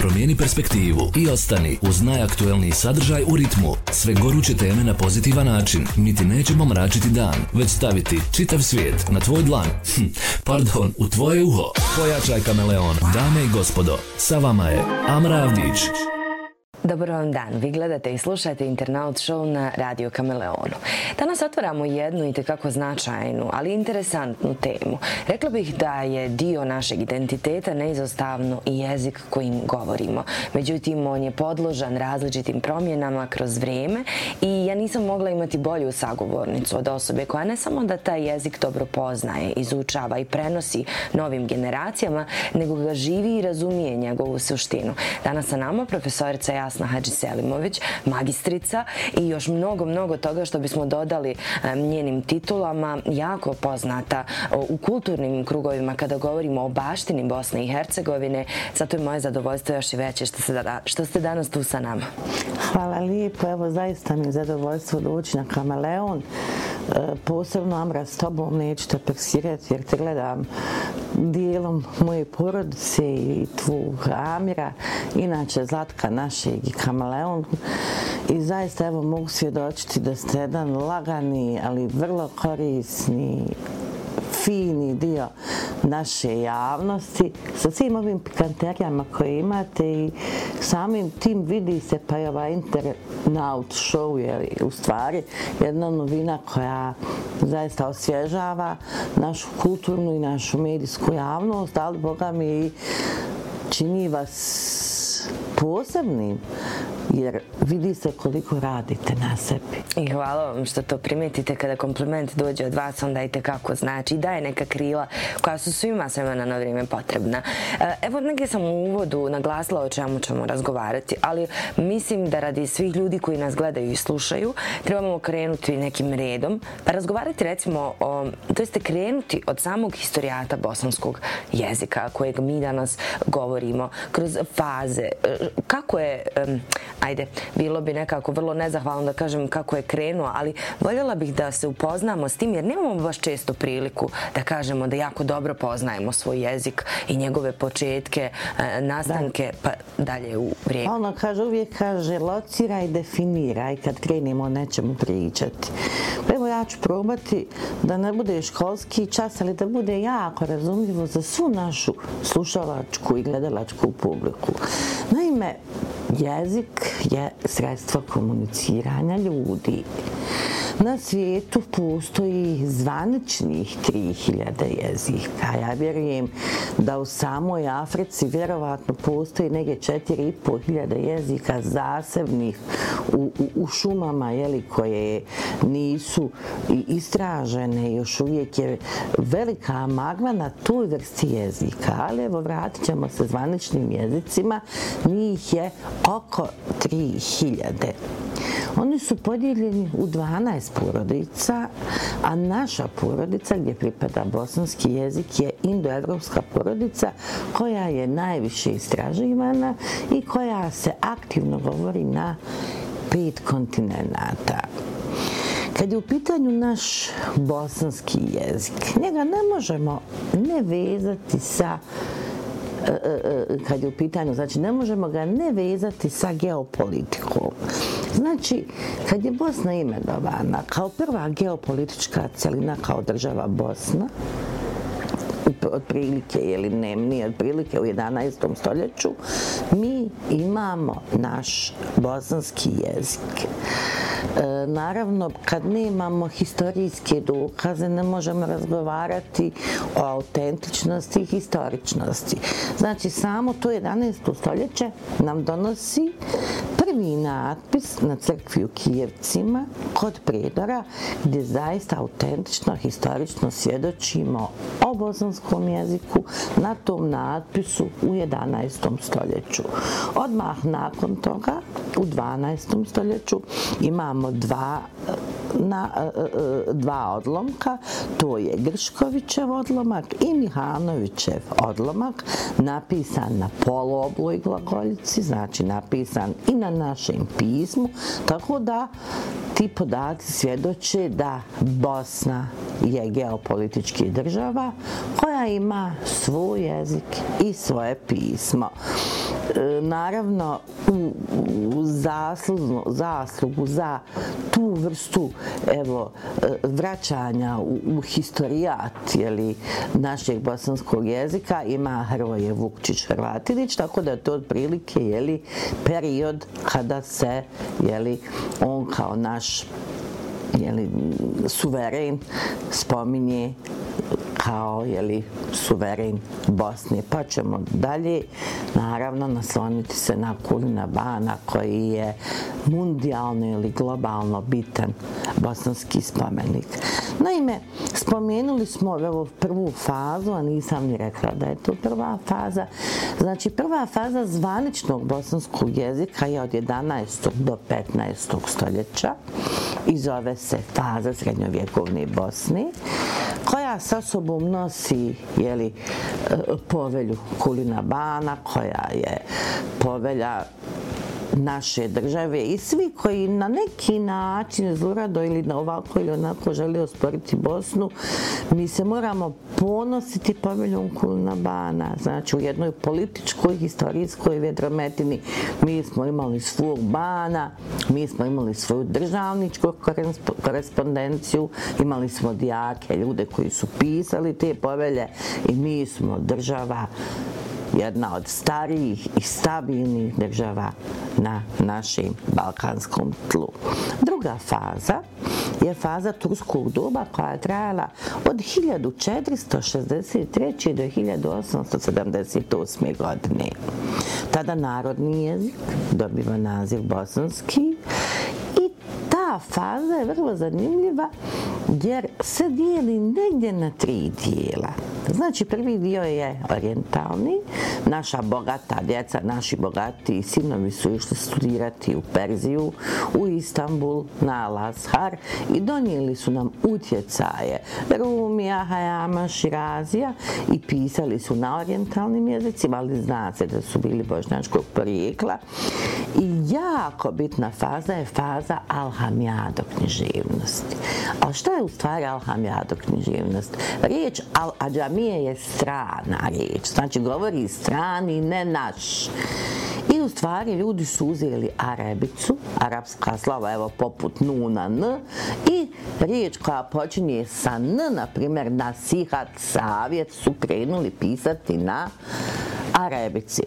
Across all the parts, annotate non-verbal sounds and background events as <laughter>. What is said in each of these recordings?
Promijeni perspektivu i ostani uz najaktuelniji sadržaj u ritmu. Sve goruće teme na pozitivan način. Mi ti nećemo mračiti dan, već staviti čitav svijet na tvoj dlan. Hm, pardon, u tvoje uho. Pojačaj kameleon. Dame i gospodo, sa vama je Amra Avdić. Dobar vam dan. Vi gledate i slušate Internaut Show na Radio Kameleonu. Danas otvaramo jednu i tekako značajnu, ali interesantnu temu. Rekla bih da je dio našeg identiteta neizostavno i jezik kojim govorimo. Međutim, on je podložan različitim promjenama kroz vrijeme i ja nisam mogla imati bolju sagovornicu od osobe koja ne samo da taj jezik dobro poznaje, izučava i prenosi novim generacijama, nego ga živi i razumije njegovu suštinu. Danas sa nama profesorica Jasna Jasna Hadži Selimović, magistrica i još mnogo, mnogo toga što bismo dodali njenim titulama, jako poznata u kulturnim krugovima kada govorimo o baštini Bosne i Hercegovine. Zato je moje zadovoljstvo još i veće što, se, što ste danas tu sa nama. Hvala lijepo, evo zaista mi je zadovoljstvo doći na Kameleon. E, posebno Amra s tobom neću te persirati jer te gledam dijelom moje porodice i tvog Amira, inače Zlatka našeg i Kamaleon. I zaista evo mogu svjedočiti da ste jedan lagani, ali vrlo korisni fini dio naše javnosti sa svim ovim pikanterijama koje imate i samim tim vidi se pa je ova internaut show je u stvari jedna novina koja zaista osvježava našu kulturnu i našu medijsku javnost, ali Boga mi čini vas posebnim jer vidi se koliko radite na sebi. I hvala vam što to primetite kada kompliment dođe od vas, onda i tekako znači i daje neka krila koja su svima svema na vrijeme potrebna. E, evo, neke sam u uvodu naglasila o čemu ćemo razgovarati, ali mislim da radi svih ljudi koji nas gledaju i slušaju, trebamo krenuti nekim redom, pa razgovarati recimo o, to jeste krenuti od samog historijata bosanskog jezika kojeg mi danas govorimo kroz faze. E, kako je, ajde, bilo bi nekako vrlo nezahvalno da kažem kako je krenuo, ali voljela bih da se upoznamo s tim, jer nemamo baš često priliku da kažemo da jako dobro poznajemo svoj jezik i njegove početke, e, nastanke, pa dalje u vrijeme. Ono kaže, uvijek kaže, lociraj, definiraj kad krenemo o nečemu pričati. Pa evo ja ću probati da ne bude školski čas, ali da bude jako razumljivo za svu našu slušalačku i gledalačku publiku. Naime, jezik je sredstvo komuniciranja ljudi. Na svijetu postoji zvaničnih 3000 jezika. Ja vjerujem da u samoj Africi vjerovatno postoji negdje 4500 jezika zasebnih u, u, u šumama jeli, koje nisu istražene. Još uvijek je velika magla na toj vrsti jezika. Ali evo vratit ćemo se zvaničnim jezicima. Njih je oko 3000. Oni su podijeljeni u 12 porodica, a naša porodica gdje pripada bosanski jezik je indoevropska porodica koja je najviše istraživana i koja se aktivno govori na pet kontinenta. Kad je u pitanju naš bosanski jezik, njega ne možemo ne vezati sa e, e, e, kad je u pitanju, znači ne možemo ga ne vezati sa geopolitikom. Znači, kad je Bosna imenovana kao prva geopolitička celina kao država Bosna, otprilike, ili ne, nije otprilike u 11. stoljeću, mi imamo naš bosanski jezik. E, naravno, kad nemamo historijske dokaze, ne možemo razgovarati o autentičnosti i historičnosti. Znači, samo to 11. stoljeće nam donosi prvi natpis na crkvi u Kijevcima kod predora, gdje zaista autentično, historično svjedočimo o bosanskom jeziku na tom natpisu u 11. stoljeću. Odmah nakon toga, u 12. stoljeću, imamo dva eh, na eh, eh, dva odlomka, to je Grškovićev odlomak i Mihanovićev odlomak, napisan na poloobloj glagoljici, znači napisan i na našem pismu, tako da ti podaci svjedoče da Bosna je geopolitički država koja ima svoj jezik i svoje pismo. E, naravno u, u zaslužno, zaslugu za tu vrstu evo, e, vraćanja u, u historijat jeli, našeg bosanskog jezika ima Hrvoje Vukčić Hrvatilić, tako da je to otprilike jeli, period kada se jeli, on kao naš jeli, suveren spominje kao jeli, suveren Bosne. Pa ćemo dalje, naravno, nasloniti se na Kulina Bana koji je mundijalno ili globalno bitan bosanski spomenik. Naime, spomenuli smo evo, prvu fazu, a nisam ni rekla da je to prva faza. Znači, prva faza zvaničnog bosanskog jezika je od 11. do 15. stoljeća i zove se faza srednjovjekovne Bosne koja sa sobom nosi jeli, e, povelju? Kulina Bana, koja je povelja naše države i svi koji na neki način zlurado ili na ovako ili onako žele osporiti Bosnu, mi se moramo ponositi poveljom Kulnabana. Znači u jednoj političkoj, historijskoj vedrometini mi smo imali svog Bana, mi smo imali svoju državničku korespondenciju, imali smo dijake, ljude koji su pisali te povelje i mi smo država jedna od starijih i stabilnih država na našem balkanskom tlu. Druga faza je faza turskog doba koja je trajala od 1463. do 1878. godine. Tada narodni jezik dobiva naziv bosanski i ta faza je vrlo zanimljiva jer se dijeli negdje na tri dijela. Znači, prvi dio je orientalni. Naša bogata djeca, naši bogati sinovi su išli studirati u Perziju, u Istanbul, na Al-Azhar i donijeli su nam utjecaje Rumija, Hajama, Širazija i pisali su na orientalnim jezicima, ali zna se da su bili božnjačkog porijekla. I jako bitna faza je faza Alhamijado književnosti. A šta je u stvari Alhamijado književnost? Riječ Al-Ađamije je strana riječ. Znači, govori strani, ne naš. I u stvari ljudi su uzeli arabicu, arapska slova, evo poput nuna n, i riječ koja počinje sa n, na primjer nasihat, savjet, su krenuli pisati na arabici.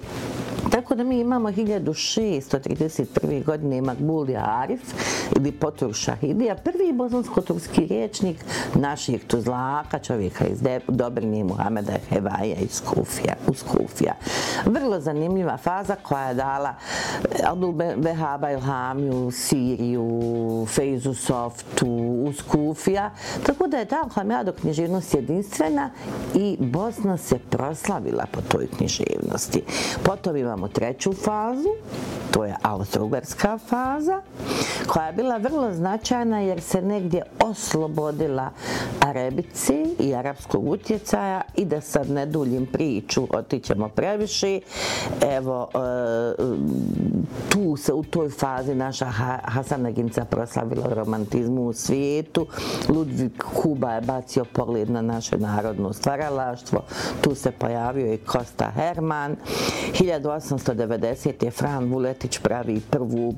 Tako da mi imamo 1631. godine Makbulija Arif ili Potur Šahidija, prvi bosansko-turski riječnik naših tuzlaka, čovjeka iz Dobrine Muhameda Hevaja iz Kufija, uz Kufija. Vrlo zanimljiva faza koja je dala eh, Abdul Behaba Ilhamiju, Siriju, Fejzu Softu, uz Kufija. Tako da je ta Alhamijado književnost jedinstvena i Bosna se proslavila po toj književnosti. Potom imamo imamo treću fazu, to je austro-ugarska faza, koja je bila vrlo značajna jer se negdje oslobodila Arabici i arapskog utjecaja i da sad ne duljim priču, otićemo previše. Evo, e, tu se u toj fazi naša Hasanaginca proslavila romantizmu u svijetu. Ludvig Kuba je bacio pogled na naše narodno stvaralaštvo. Tu se pojavio i Kosta Herman. 1890. je Fran Vuletić pravi prvu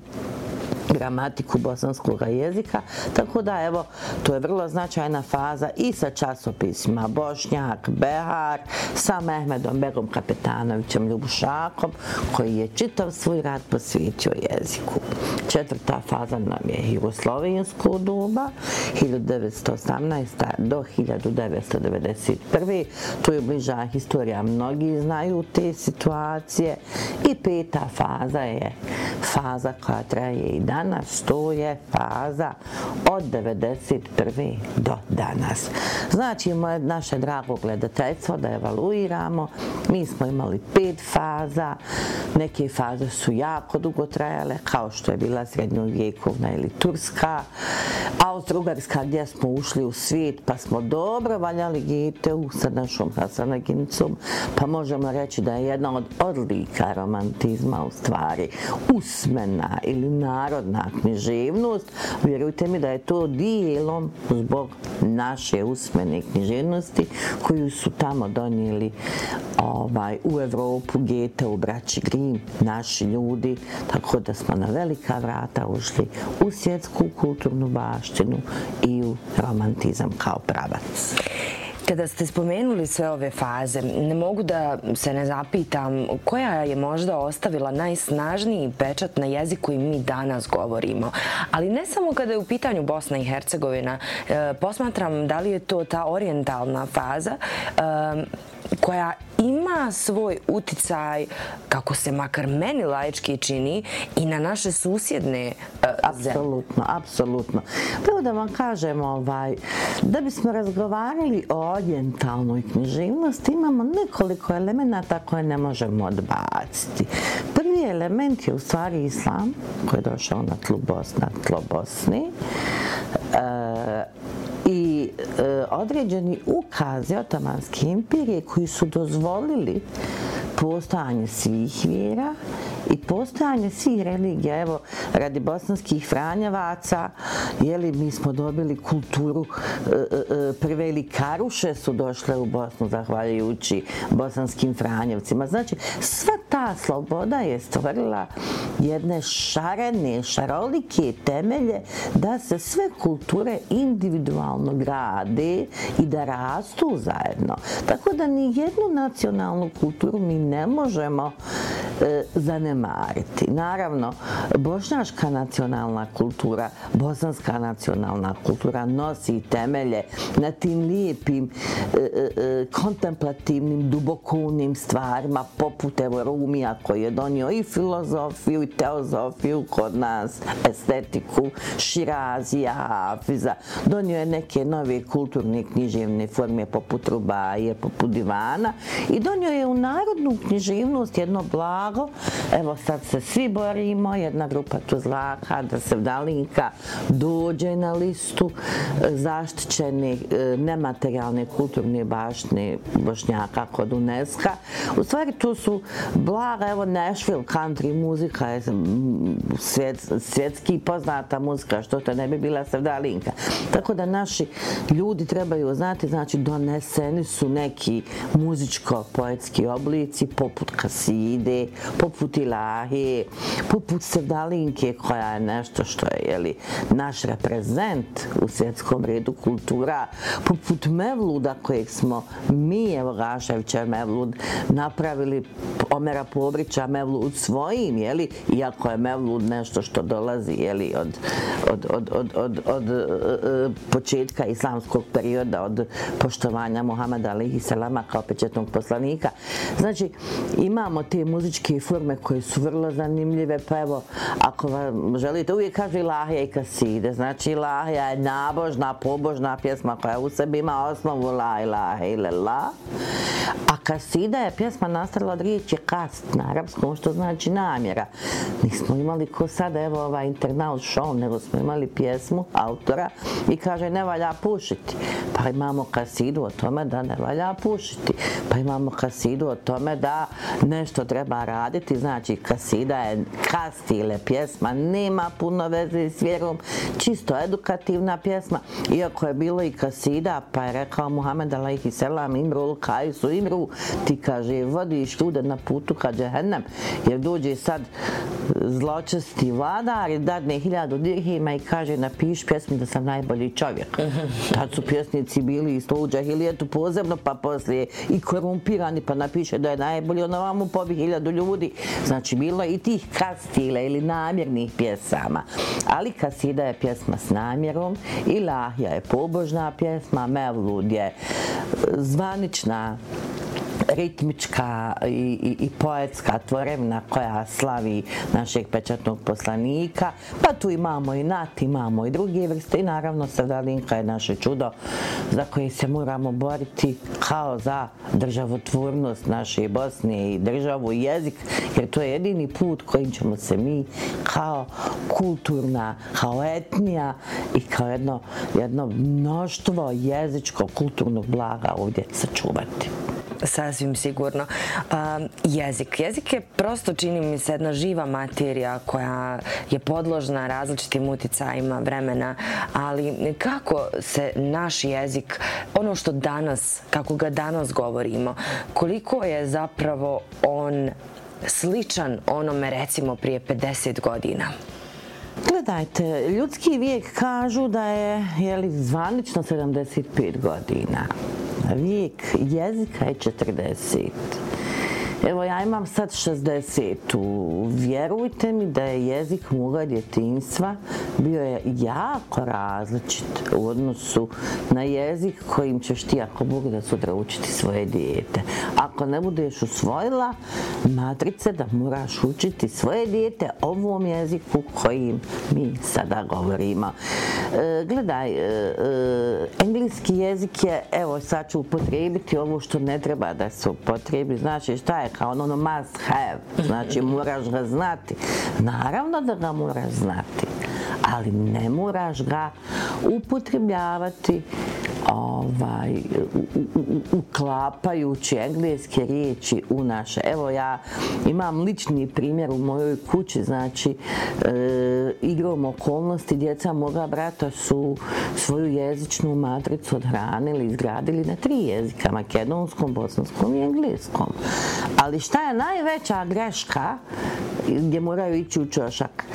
gramatiku bosanskog jezika, tako da evo, to je vrlo značajna faza i sa časopisima Bošnjak, Behar, sa Mehmedom Begom Kapetanovićem Ljubušakom, koji je čitav svoj rad posvijetio jeziku. Četvrta faza nam je Jugoslovensko doba, 1918. do 1991. To je bliža historija, mnogi znaju te situacije. I peta faza je faza koja traje i danas to je faza od 91. do danas. Znači, moje naše drago gledateljstvo da evaluiramo. Mi smo imali pet faza. Neke faze su jako dugo trajale, kao što je bila srednjovjekovna ili turska. Austro-Ugarska gdje smo ušli u svijet pa smo dobro valjali Geteu sa našom Hasanagincom. Pa možemo reći da je jedna od odlika romantizma u stvari usmena ili narodna književnost, vjerujte mi da je to dijelom zbog naše usmene književnosti koju su tamo donijeli ovaj, u Evropu, Gete, u braći Grim, naši ljudi, tako da smo na velika vrata ušli u svjetsku kulturnu baštinu i u romantizam kao pravac. Kada ste spomenuli sve ove faze, ne mogu da se ne zapitam koja je možda ostavila najsnažniji pečat na jezik koji mi danas govorimo. Ali ne samo kada je u pitanju Bosna i Hercegovina, e, posmatram da li je to ta orientalna faza e, koja ima svoj uticaj, kako se makar meni lajčki čini, i na naše susjedne uh, zemlje. Apsolutno, apsolutno. Evo da vam kažem, ovaj, da bismo razgovarali o orientalnoj književnosti, imamo nekoliko elemenata koje ne možemo odbaciti. Prvi element je u stvari islam, koji je došao na tlu Na tlo Bosni. E, e, određeni ukazi Otomanske imperije koji su dozvolili postojanje svih vjera i postojanje svih religija. Evo, radi bosanskih franjevaca, jeli, mi smo dobili kulturu, e, e, e prve ili karuše su došle u Bosnu zahvaljujući bosanskim franjevcima. Znači, sva ta sloboda je stvorila jedne šarene, šarolike temelje da se sve kulture individualno grade i da rastu zajedno. Tako da ni jednu nacionalnu kulturu mi ne možemo e, zanemariti. Naravno, bošnjaška nacionalna kultura, bosanska nacionalna kultura nosi temelje na tim lijepim, e, e, e kontemplativnim, dubokunim stvarima, poput evo Rumija koji je donio i filozofiju i teozofiju kod nas, estetiku, širazija, hafiza. Donio je neke nove kulturne književne forme poput Rubaje, poput Divana i donio je u narodnu književnost jedno blago. Evo sad se svi borimo, jedna grupa Tuzlaka, da se Vdalinka dođe na listu e, zaštićene nematerijalne kulturne baštne Bošnjaka kod UNESCO. U stvari tu su blaga, evo Nashville country muzika je svjet, svjetski poznata muzika, što to ne bi bila Sevdalinka. Tako da naši ljudi trebaju znati, znači doneseni su neki muzičko-poetski oblici poput kaside, poput ilahe, poput Sevdalinke koja je nešto što je jeli, naš reprezent u svjetskom redu kultura, poput Mevluda kojeg smo mi, evo Gaševića Mevlud, napravili Omera Pobrića Mevlud svojim, jeli, iako je Mevlud nešto što dolazi jeli, od, od, od, od, od, od od početka islamskog perioda, od poštovanja Muhameda alihi salama kao pečetnog poslanika. Znači, imamo te muzičke forme koje su vrlo zanimljive, pa evo, ako vam želite, uvijek kaže Ilahija i Kaside. Znači, Ilahija je nabožna, pobožna pjesma koja u sebi ima osnovu La ilaha ila A Kasida je pjesma nastala od riječi kast na arapskom, što znači namjera. Nismo imali ko sada, evo ovaj internal show, nego smo imali pjesmu autora i kaže ne valja pušiti. Pa imamo kasidu o tome da ne valja pušiti. Pa imamo kasidu o tome da nešto treba raditi. Znači kasida je kastile pjesma, nema puno veze s vjerom, čisto edukativna pjesma. Iako je bilo i kasida, pa je rekao Muhammed alaihi selam imru kajsu imru, ti kaže vodiš ljude na putu ka džehennem, jer dođe sad zločesti vladar i dadne hiljadu dirhima i kaže napiš pjesmu da sam najbolji čovjek. Tad su pjesnici bili iz u džahilijetu pozemno, pa poslije i korumpirani, pa napiše da je najbolji, ono vam pobi hiljadu ljudi. Znači, Znači, bilo i tih kastila ili namjernih pjesama. Ali kasida je pjesma s namjerom, ilahija je pobožna pjesma, mevlud je zvanična ritmička i, i, i poetska tvorevna koja slavi našeg pečatnog poslanika. Pa tu imamo i nat, imamo i druge vrste i naravno Srdalinka je naše čudo za koje se moramo boriti kao za državotvornost naše Bosne i državu i jezik, jer to je jedini put kojim ćemo se mi kao kulturna, kao etnija i kao jedno, jedno mnoštvo jezičko kulturnog blaga ovdje sačuvati sasvim sigurno. Jezik. Jezik je prosto, čini mi se, jedna živa materija koja je podložna različitim uticajima vremena, ali kako se naš jezik, ono što danas, kako ga danas govorimo, koliko je zapravo on sličan onome recimo prije 50 godina? Gledajte, ljudski vijek kažu da je jeli, zvanično 75 godina. Vijek jezika je 40. Evo, ja imam sad 60. Vjerujte mi da je jezik moga djetinstva bio je jako različit u odnosu na jezik kojim ćeš ti, ako Bog da sutra učiti svoje dijete. Ako ne budeš usvojila matrice da moraš učiti svoje dijete ovom jeziku kojim mi sada govorimo. E, gledaj, e, e, engleski jezik je, evo sad ću upotrebiti ovo što ne treba da se upotrebi. Znači šta je kao ono, ono must have, znači moraš ga znati. Naravno da ga moraš znati, ali ne moraš ga upotrebljavati ovaj, uklapajući engleske riječi u naše. Evo ja imam lični primjer u mojoj kući, znači e, igrom okolnosti djeca moga brata su svoju jezičnu matricu odhranili, izgradili na tri jezika, makedonskom, bosanskom i engleskom. Ali šta je najveća greška gdje moraju ići u čošak?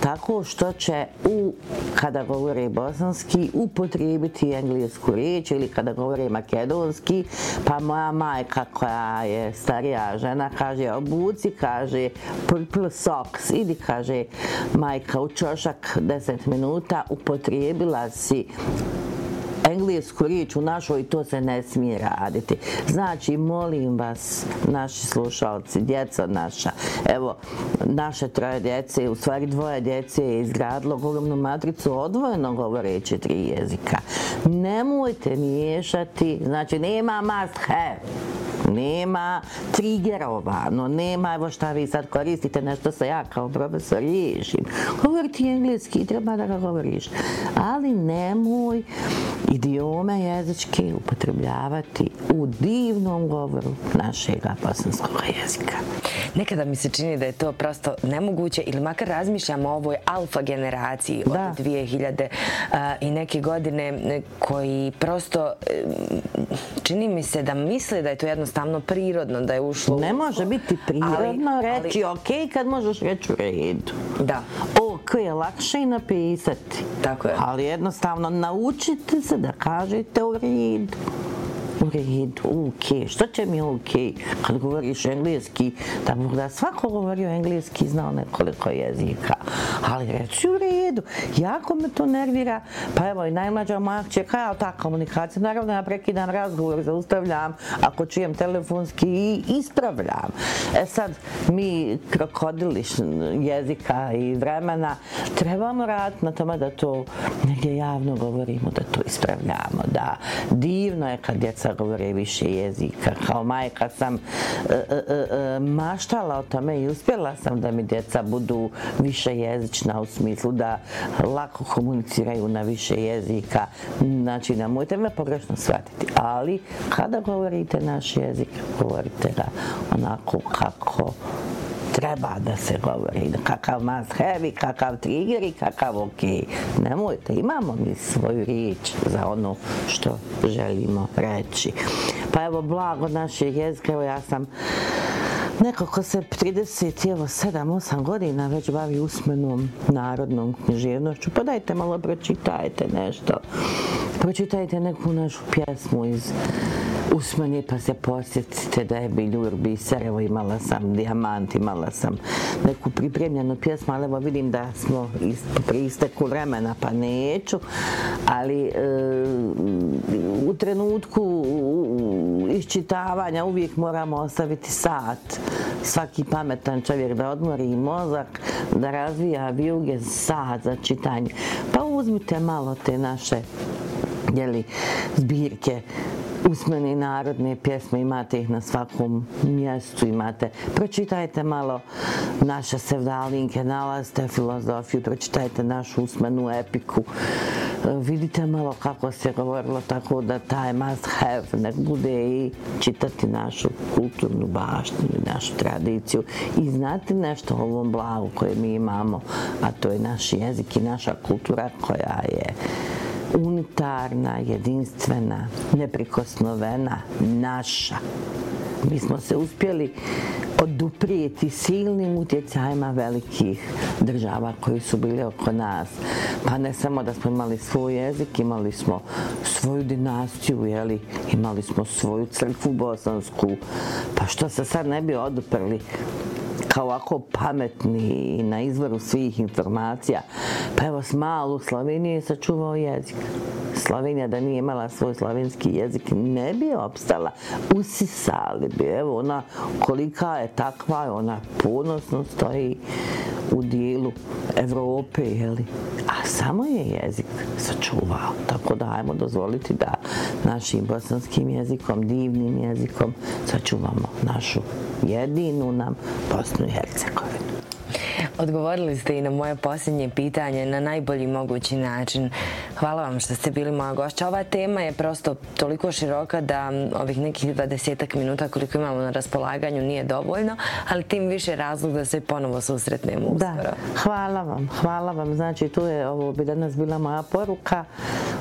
Tako što će u, kada govore bosanski, upotrijebiti englesku riječ ili kada govori makedonski, pa moja majka koja je starija žena kaže obuci, kaže purple socks, idi kaže majka u čošak 10 minuta, upotrijebila si englesku riječ u našoj i to se ne smije raditi. Znači, molim vas, naši slušalci, djeca naša, evo, naše troje djece, u stvari dvoje djece je izgradilo govornu matricu odvojeno govoreći tri jezika. Nemojte miješati, znači, nema must have nema triggerova, no nema, evo šta vi sad koristite, nešto se ja kao profesor riješim. Govoriti engleski, treba da ga govoriš. Ali nemoj idiome jezičke upotrebljavati u divnom govoru našeg bosanskog jezika. Nekada mi se čini da je to prosto nemoguće ili makar razmišljamo o ovoj alfa generaciji od 2000 i neke godine koji prosto čini mi se da misle da je to jednostavno prirodno da je ušlo Ne može biti prirodno reći ok kad možeš reći u redu. Da. Ok je lakše i napisati. Tako je. Ali jednostavno naučite se da kažete u redu u redu, ok, što će mi ok, kad govoriš engleski, da da svako govori engleski, znao nekoliko jezika, ali reći u redu, jako me to nervira, pa evo i najmlađa moja će kao ta komunikacija, naravno ja prekidam razgovor, zaustavljam, ako čujem telefonski i ispravljam. E sad, mi krokodili jezika i vremena, trebamo raditi na tome da to negdje javno govorimo, da to ispravljamo, da divno je kad djeca govore više jezika. Kao majka sam e, e, e, e, maštala o tome i uspjela sam da mi djeca budu više jezična u smislu da lako komuniciraju na više jezika. Znači, nemojte me pogrešno shvatiti. Ali, kada govorite naš jezik, govorite ga onako kako treba da se govori, kakav must have kakav trigger i kakav ok. Nemojte, imamo mi svoju riječ za ono što želimo reći. Pa evo, blago našeg jezika, evo ja sam Neko ko se 30, evo 7-8 godina već bavi usmenom narodnom književnošću, pa dajte malo pročitajte nešto. Pročitajte neku našu pjesmu iz Usmani, pa se posjetite da je Biljur Biser, evo imala sam Dijamant, imala sam neku pripremljenu pjesmu, ali evo vidim da smo pri isteku vremena pa neću, ali e, u trenutku iščitavanja uvijek moramo ostaviti sat. Svaki pametan čovjek da odmori i mozak, da razvija vijuge sat za čitanje. Pa uzmite malo te naše jeli, zbirke usmene narodne pjesme, imate ih na svakom mjestu, imate. Pročitajte malo naše sevdalinke, nalazite filozofiju, pročitajte našu usmenu epiku. Vidite malo kako se govorilo tako da taj must have ne bude i čitati našu kulturnu baštinu našu tradiciju i znati nešto o ovom blagu koje mi imamo, a to je naš jezik i naša kultura koja je unitarna, jedinstvena, neprikosnovena, naša. Mi smo se uspjeli oduprijeti silnim utjecajima velikih država koji su bili oko nas. Pa ne samo da smo imali svoj jezik, imali smo svoju dinastiju, jeli, imali smo svoju crkvu bosansku. Pa što se sad ne bi oduprli kao ovako pametni i na izvoru svih informacija. Pa evo, s malu Slovenije je sačuvao jezik. Slovenija da nije imala svoj slovenski jezik ne bi opstala. Usisali bi. Evo, ona kolika je takva, ona ponosno stoji u dijelu Evrope, jeli? A samo je jezik sačuvao. Tako da ajmo dozvoliti da našim bosanskim jezikom, divnim jezikom sačuvamo našu jedinu nam Bosnu i Hercegovinu. Odgovorili ste i na moje posljednje pitanje na najbolji mogući način. Hvala vam što ste bili moja gošća. Ova tema je prosto toliko široka da ovih nekih 20 minuta koliko imamo na raspolaganju nije dovoljno, ali tim više razlog da se ponovo susretnemo uskoro. Da, hvala vam, hvala vam. Znači, tu je, ovo bi danas bila moja poruka.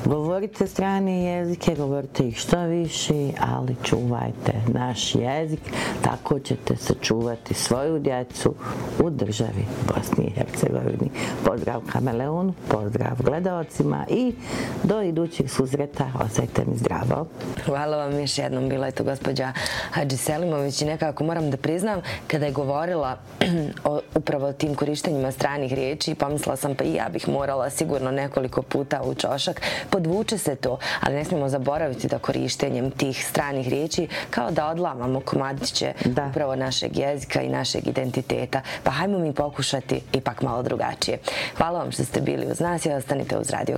Govorite strane jezike, govorite ih što više, ali čuvajte naš jezik, tako ćete sačuvati svoju djecu u državi Bosni i Hercegovini. Pozdrav Kameleonu, pozdrav gledalcima i do idućih susreta. Osajte mi zdravo. Hvala vam još jednom. Bila je to gospođa Hadži Selimović i nekako moram da priznam kada je govorila <clears throat> o upravo tim korištenjima stranih riječi pomislila sam pa i ja bih morala sigurno nekoliko puta u čošak. Podvuče se to, ali ne smijemo zaboraviti da korištenjem tih stranih riječi kao da odlamamo komadiće upravo našeg jezika i našeg identiteta. Pa hajmo mi pokušati ipak malo drugačije. Hvala vam što ste bili uz nas i ostanite uz Radio